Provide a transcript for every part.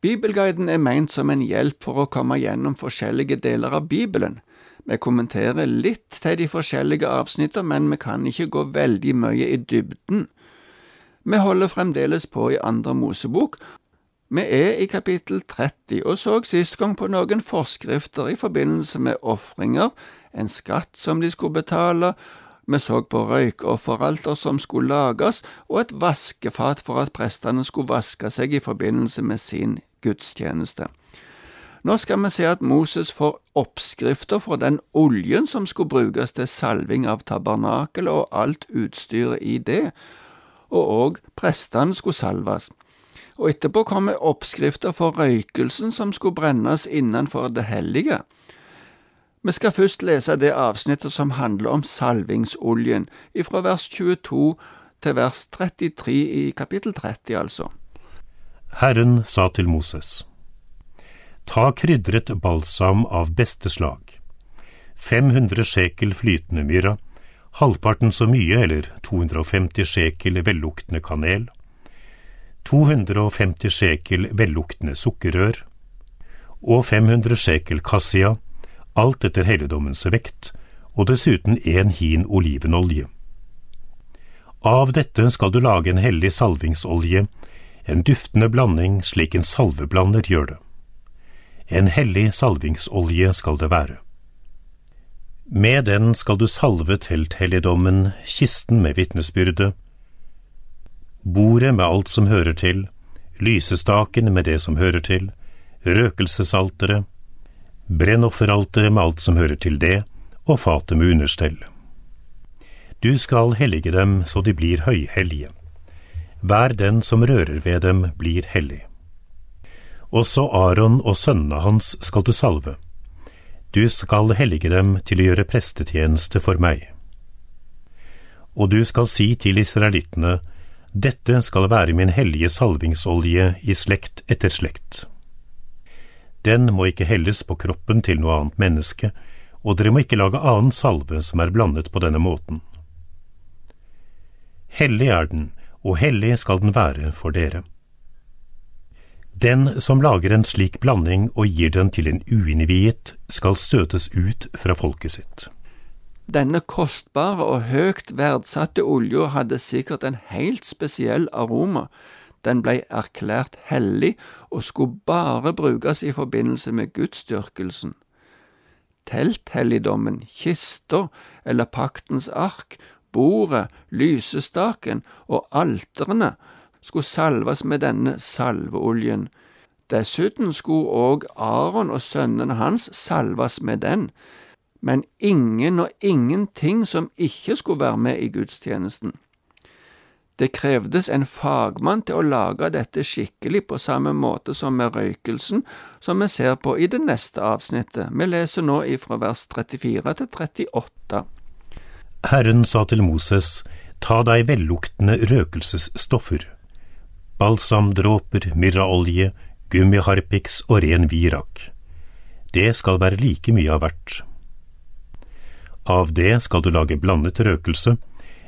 Bibelguiden er meint som en hjelp for å komme gjennom forskjellige deler av Bibelen. Vi kommenterer litt til de forskjellige avsnittene, men vi kan ikke gå veldig mye i dybden. Vi holder fremdeles på i Andre Mosebok, vi er i kapittel 30 og så sist gang på noen forskrifter i forbindelse med ofringer, en skatt som de skulle betale, vi så på røykofferalter som skulle lages, og et vaskefat for at prestene skulle vaske seg i forbindelse med sin gudstjeneste. Nå skal vi se at Moses får oppskrifter for den oljen som skulle brukes til salving av tabernakelet og alt utstyret i det, og òg prestene skulle salves og etterpå kommer oppskrifter for røykelsen som skulle brennes innenfor det hellige. Vi skal først lese det avsnittet som handler om salvingsoljen, ifra vers 22 til vers 33 i kapittel 30, altså. Herren sa til Moses, Ta krydret balsam av beste slag, 500 sjekel flytende myrra, halvparten så mye, eller 250 sjekel velluktende kanel, 250 sjekel velluktende sukkerrør og 500 sjekel kassia, alt etter helligdommens vekt, og dessuten en hin olivenolje. Av dette skal du lage en hellig salvingsolje, en duftende blanding slik en salveblander gjør det. En hellig salvingsolje skal det være. Med den skal du salve telthelligdommen, kisten med vitnesbyrdet, bordet med alt som hører til, lysestaken med det som hører til, røkelsesalteret, brennofferalteret med alt som hører til det, og fatet med understell. Du skal hellige dem så de blir høyhellige. Hver den som rører ved dem, blir hellig. Også Aron og sønnene hans skal du salve. Du skal hellige dem til å gjøre prestetjeneste for meg. Og du skal si til israelittene, dette skal være min hellige salvingsolje i slekt etter slekt. Den må ikke helles på kroppen til noe annet menneske, og dere må ikke lage annen salve som er blandet på denne måten. Hellig er den, og hellig skal den være for dere. Den som lager en slik blanding og gir den til en uinnviet, skal støtes ut fra folket sitt. Denne kostbare og høyt verdsatte olja hadde sikkert en helt spesiell aroma. Den blei erklært hellig og skulle bare brukes i forbindelse med gudsdyrkelsen. Telthelligdommen, kista eller paktens ark, bordet, lysestaken og alterene skulle salves med denne salveoljen. Dessuten skulle òg Aron og sønnene hans salves med den men ingen og ingenting som ikke skulle være med i gudstjenesten. Det krevdes en fagmann til å lage dette skikkelig på samme måte som med røykelsen, som vi ser på i det neste avsnittet. Vi leser nå ifra vers 34 til 38. Herren sa til Moses, ta deg velluktende røkelsesstoffer, balsamdråper, myrraolje, gummiharpiks og ren virak. Det skal være like mye av hvert. Av det skal du lage blandet røkelse,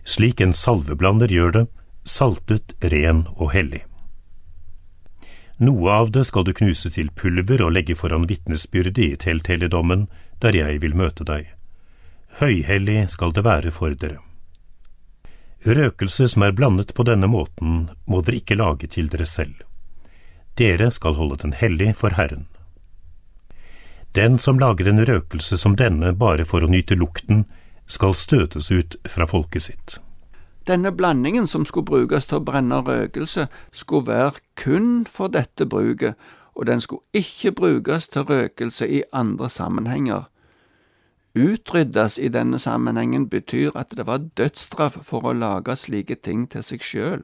slik en salveblander gjør det, saltet, ren og hellig. Noe av det skal du knuse til pulver og legge foran vitnesbyrdet i telthelligdommen, der jeg vil møte deg. Høyhellig skal det være for dere. Røkelse som er blandet på denne måten, må dere ikke lage til dere selv. Dere skal holde den hellig for Herren. Den som lager en røkelse som denne bare for å nyte lukten, skal støtes ut fra folket sitt. Denne blandingen som skulle brukes til å brenne røkelse, skulle være kun for dette bruket, og den skulle ikke brukes til røkelse i andre sammenhenger. Utryddes i denne sammenhengen betyr at det var dødsstraff for å lage slike ting til seg sjøl.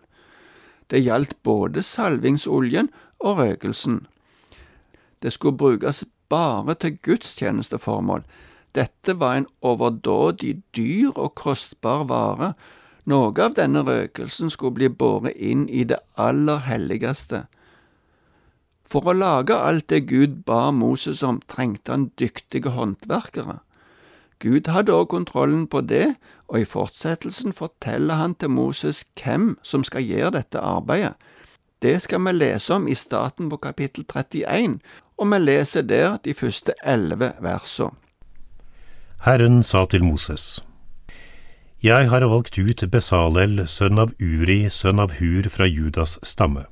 Det gjaldt både salvingsoljen og røkelsen. Det skulle brukes bare til gudstjenesteformål. Dette var en overdådig dyr og kostbar vare. Noe av denne røkelsen skulle bli båret inn i det aller helligste. For å lage alt det Gud ba Moses om, trengte han dyktige håndverkere. Gud hadde også kontrollen på det, og i fortsettelsen forteller han til Moses hvem som skal gjøre dette arbeidet. Det skal vi lese om i staten på kapittel 31, og vi leser der de første elleve versene. Herren sa til Moses, Jeg har valgt ut Besalel, sønn av Uri, sønn av Hur fra Judas stamme.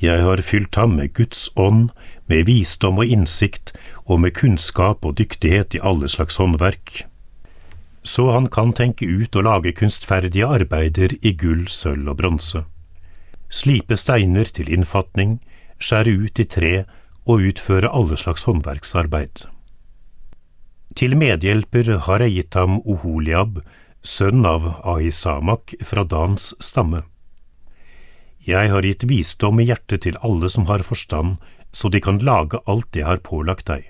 Jeg har fylt ham med Guds ånd, med visdom og innsikt, og med kunnskap og dyktighet i alle slags håndverk, så han kan tenke ut og lage kunstferdige arbeider i gull, sølv og bronse, slipe steiner til innfatning, skjære ut i tre og utføre alle slags håndverksarbeid. Til medhjelper har jeg gitt ham Oholiab, sønn av Ahisamak fra Dans stamme. Jeg har gitt visdom i hjertet til alle som har forstand, så de kan lage alt jeg har pålagt deg.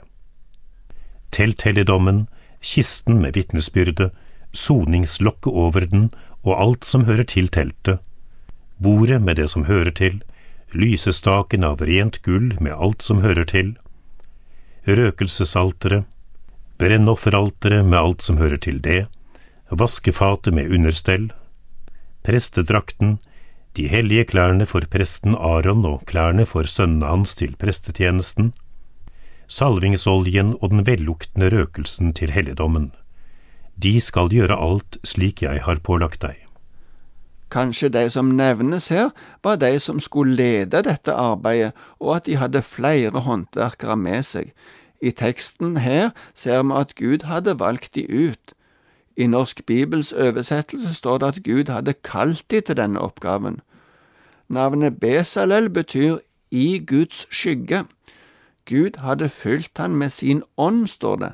Telthelligdommen, kisten med vitnesbyrde, soningslokket over den og alt som hører til teltet, bordet med det som hører til, lysestaken av rent gull med alt som hører til, røkelsesalteret, brennofferalteret med alt som hører til det, vaskefatet med understell, prestedrakten, de hellige klærne for presten Aron og klærne for sønnene hans til prestetjenesten, salvingsoljen og den velluktende røkelsen til helligdommen. De skal gjøre alt slik jeg har pålagt deg. Kanskje de som nevnes her, var de som skulle lede dette arbeidet, og at de hadde flere håndverkere med seg. I teksten her ser vi at Gud hadde valgt de ut. I Norsk Bibels oversettelse står det at Gud hadde kalt de til denne oppgaven. Navnet Besalel betyr i Guds skygge. Gud hadde fylt han med sin ånd, står det.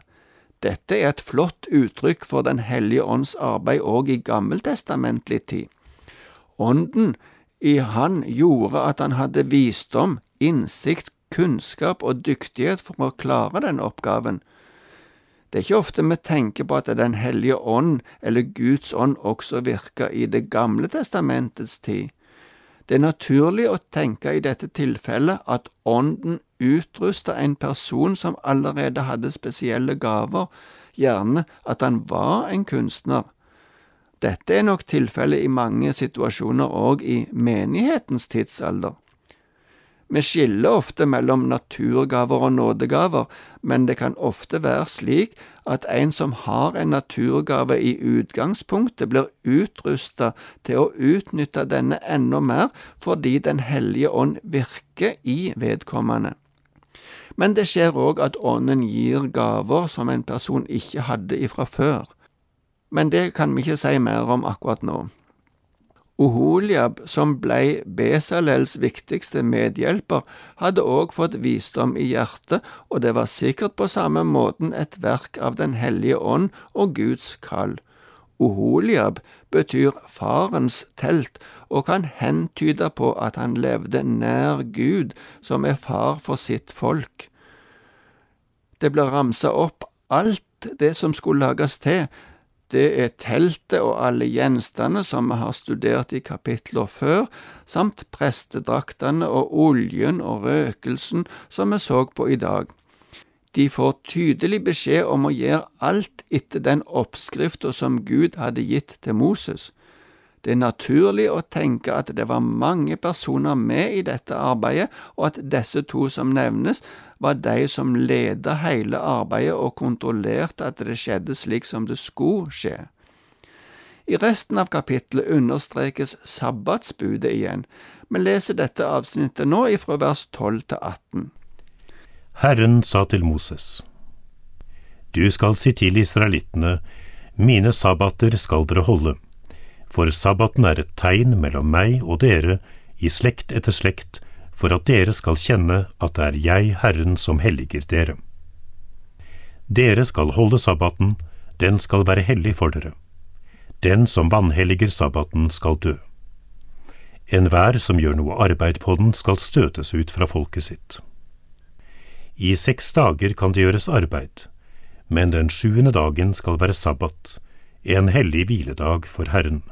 Dette er et flott uttrykk for Den hellige ånds arbeid òg i gammeltestamentlig tid. Ånden i han gjorde at han hadde visdom, innsikt, kunnskap og dyktighet for å klare denne oppgaven. Det er ikke ofte vi tenker på at Den hellige ånd, eller Guds ånd, også virka i Det gamle testamentets tid. Det er naturlig å tenke i dette tilfellet at Ånden utrusta en person som allerede hadde spesielle gaver, gjerne at han var en kunstner. Dette er nok tilfellet i mange situasjoner òg i menighetens tidsalder. Vi skiller ofte mellom naturgaver og nådegaver, men det kan ofte være slik at en som har en naturgave i utgangspunktet, blir utrusta til å utnytte denne enda mer fordi Den hellige ånd virker i vedkommende. Men det skjer òg at Ånden gir gaver som en person ikke hadde ifra før. Men det kan vi ikke si mer om akkurat nå. Oholiab, som blei Besalels viktigste medhjelper, hadde òg fått visdom i hjertet, og det var sikkert på samme måten et verk av Den hellige ånd og Guds kall. Oholiab betyr farens telt, og kan hentyde på at han levde nær Gud, som er far for sitt folk. Det ble ramsa opp alt det som skulle lages til, det er teltet og alle gjenstandene som vi har studert i kapitler før, samt prestedraktene og oljen og røkelsen som vi så på i dag. De får tydelig beskjed om å gjøre alt etter den oppskrifta som Gud hadde gitt til Moses. Det er naturlig å tenke at det var mange personer med i dette arbeidet, og at disse to som nevnes, var de som ledet hele arbeidet og kontrollerte at det skjedde slik som det skulle skje. I resten av kapittelet understrekes sabbatsbudet igjen. Vi leser dette avsnittet nå ifra vers 12 til 18. Herren sa til Moses, Du skal si til israelittene, mine sabbater skal dere holde, for sabbaten er et tegn mellom meg og dere i slekt etter slekt, for at dere skal kjenne at det er jeg, Herren, som helliger dere. Dere skal holde sabbaten, den skal være hellig for dere. Den som vanhelliger sabbaten, skal dø. Enhver som gjør noe arbeid på den, skal støtes ut fra folket sitt. I seks dager kan det gjøres arbeid, men den sjuende dagen skal være sabbat, en hellig hviledag for Herren.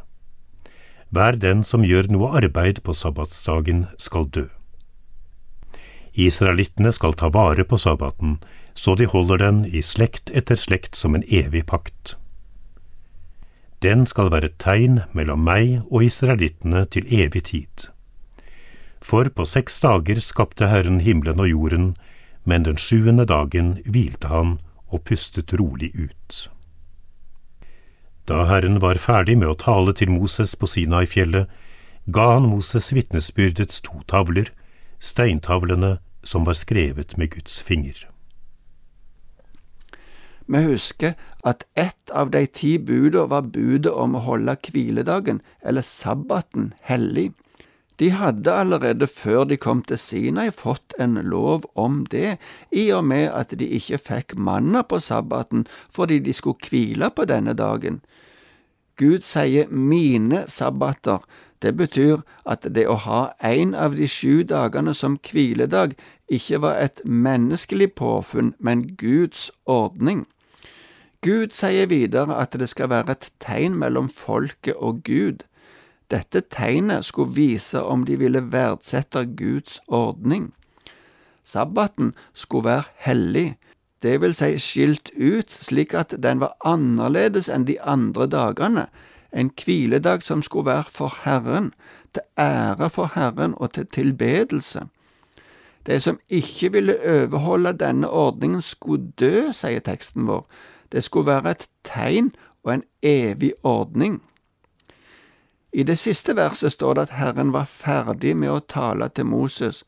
Hver den som gjør noe arbeid på sabbatsdagen, skal dø. Israelittene skal ta vare på sabbaten, så de holder den i slekt etter slekt som en evig pakt. Den skal være et tegn mellom meg og israelittene til evig tid. For på seks dager skapte Herren himmelen og jorden, men den sjuende dagen hvilte han og pustet rolig ut. Da Herren var ferdig med å tale til Moses på Sinai-fjellet, ga han Moses vitnesbyrdets to tavler, steintavlene som var skrevet med Guds finger. Vi husker at ett av de ti budene var budet om å holde hviledagen, eller sabbaten, hellig. De hadde allerede før de kom til Sinai fått en lov om det, i og med at de ikke fikk manna på sabbaten fordi de skulle hvile på denne dagen. Gud sier mine sabbater. Det betyr at det å ha en av de sju dagene som hviledag ikke var et menneskelig påfunn, men Guds ordning. Gud sier videre at det skal være et tegn mellom folket og Gud. Dette tegnet skulle vise om de ville verdsette Guds ordning. Sabbaten skulle være hellig, det vil si skilt ut slik at den var annerledes enn de andre dagene, en hviledag som skulle være for Herren, til ære for Herren og til tilbedelse. De som ikke ville overholde denne ordningen, skulle dø, sier teksten vår. Det skulle være et tegn og en evig ordning. I det siste verset står det at Herren var ferdig med å tale til Moses.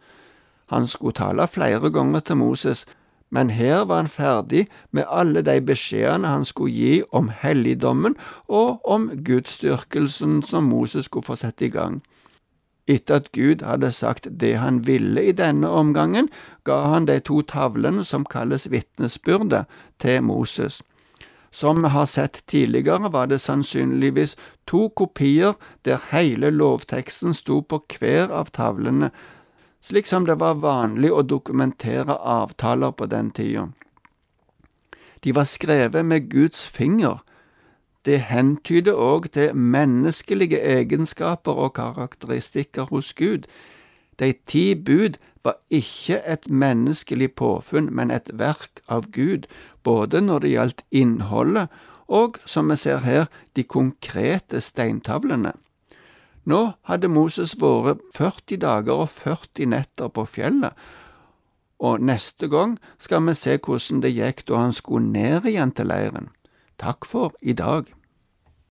Han skulle tale flere ganger til Moses, men her var han ferdig med alle de beskjedene han skulle gi om helligdommen og om gudsdyrkelsen som Moses skulle få sette i gang. Etter at Gud hadde sagt det han ville i denne omgangen, ga han de to tavlene som kalles vitnesbyrde, til Moses. Som vi har sett tidligere, var det sannsynligvis to kopier der hele lovteksten sto på hver av tavlene, slik som det var vanlig å dokumentere avtaler på den tida. De var skrevet med Guds finger. Det hentyder òg til menneskelige egenskaper og karakteristikker hos Gud. De ti bud var ikke et menneskelig påfunn, men et verk av Gud, både når det gjaldt innholdet og, som vi ser her, de konkrete steintavlene. Nå hadde Moses vært 40 dager og 40 netter på fjellet, og neste gang skal vi se hvordan det gikk da han skulle ned igjen til leiren. Takk for i dag.